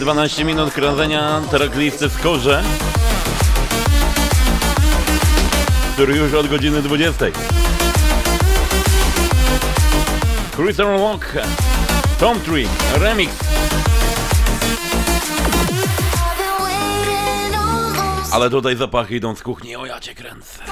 12 minut krążenia teraklifcy w korze, który już od godziny 20. Christian Walk, Tom Tree, Remix. Ale tutaj zapachy idą z kuchni, o ja cię kręcę.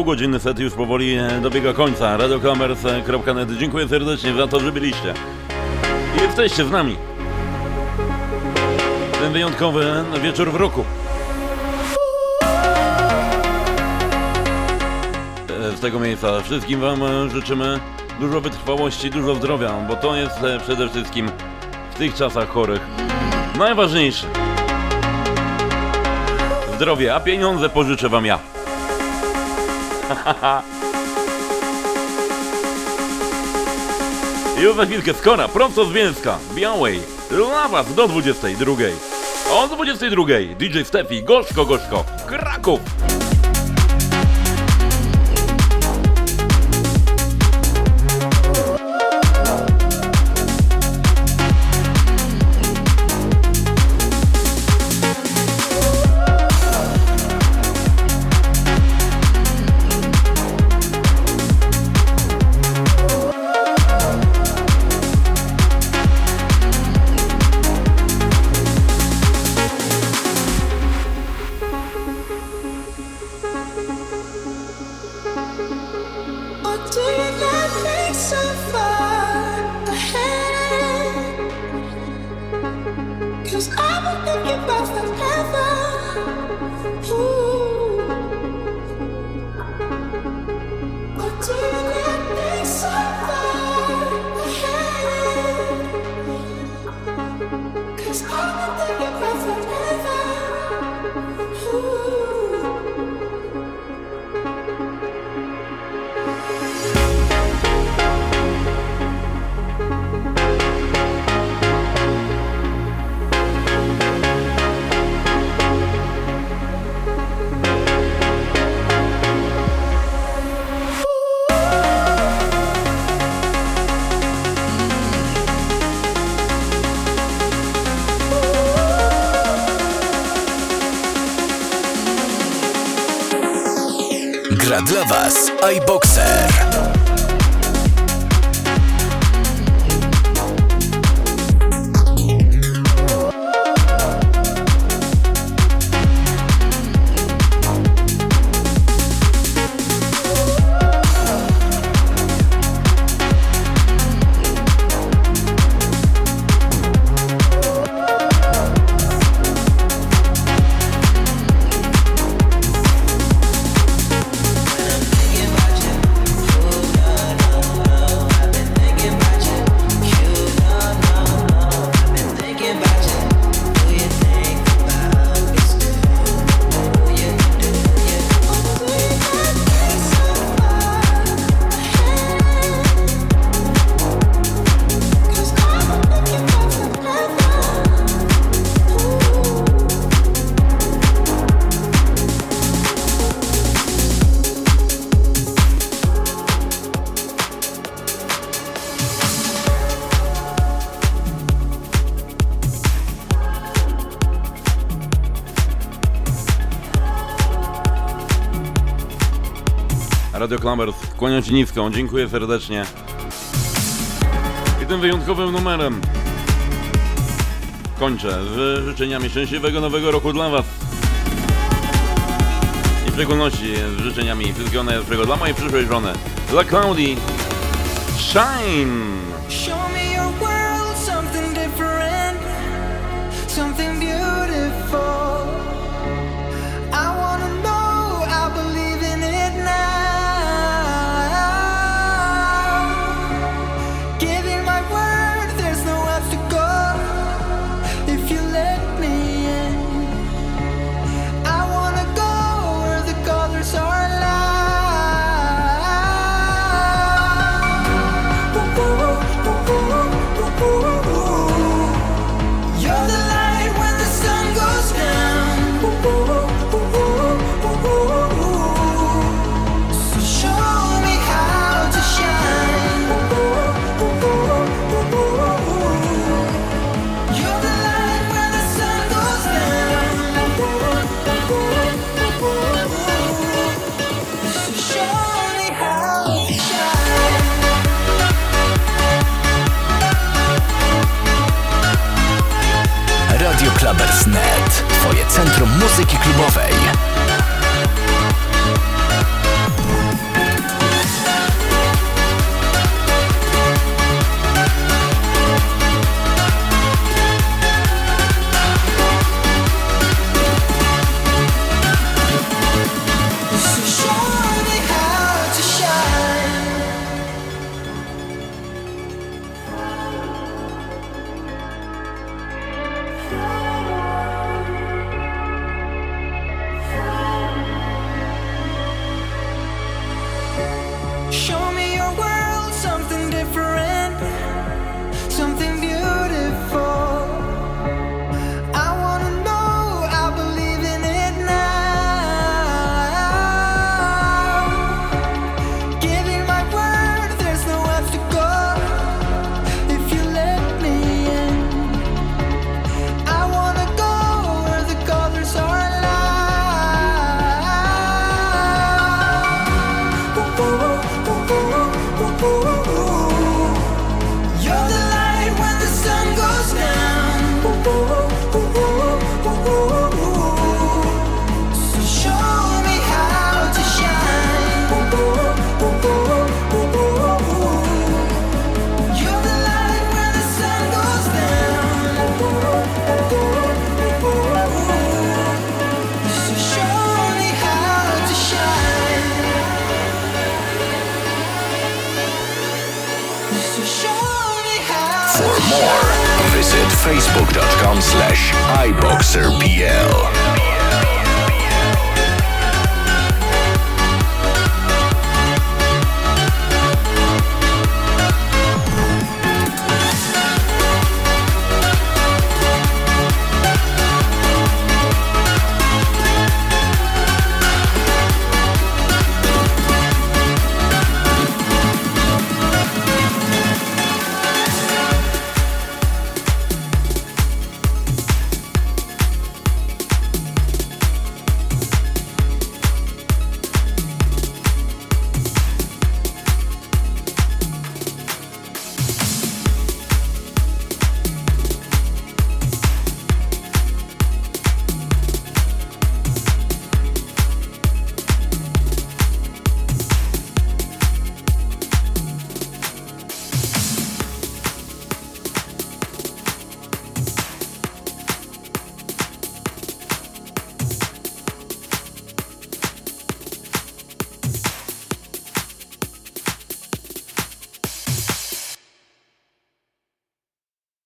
Dwu, dwugodzinny set już powoli e, dobiega końca. Radiocommerce.net. Dziękuję serdecznie za to, że byliście. I jesteście z nami. Ten wyjątkowy wieczór w roku. E, Z tego miejsca wszystkim Wam e, życzymy dużo wytrwałości, dużo zdrowia, bo to jest przede wszystkim w tych czasach chorych najważniejsze. Zdrowie, a pieniądze pożyczę Wam ja. Już za chwilkę skora, prosto z Bielska, Białej, dla do 22. O 22 DJ Stefi, gorzko, gorzko, Kraków. i Boxer. Clubbers. Kłaniam Ci niską, dziękuję serdecznie. I tym wyjątkowym numerem kończę z życzeniami szczęśliwego nowego roku dla Was. I w szczególności z życzeniami wszystkiego najlepszego dla mojej przyszłej żony, dla Claudii. Shine!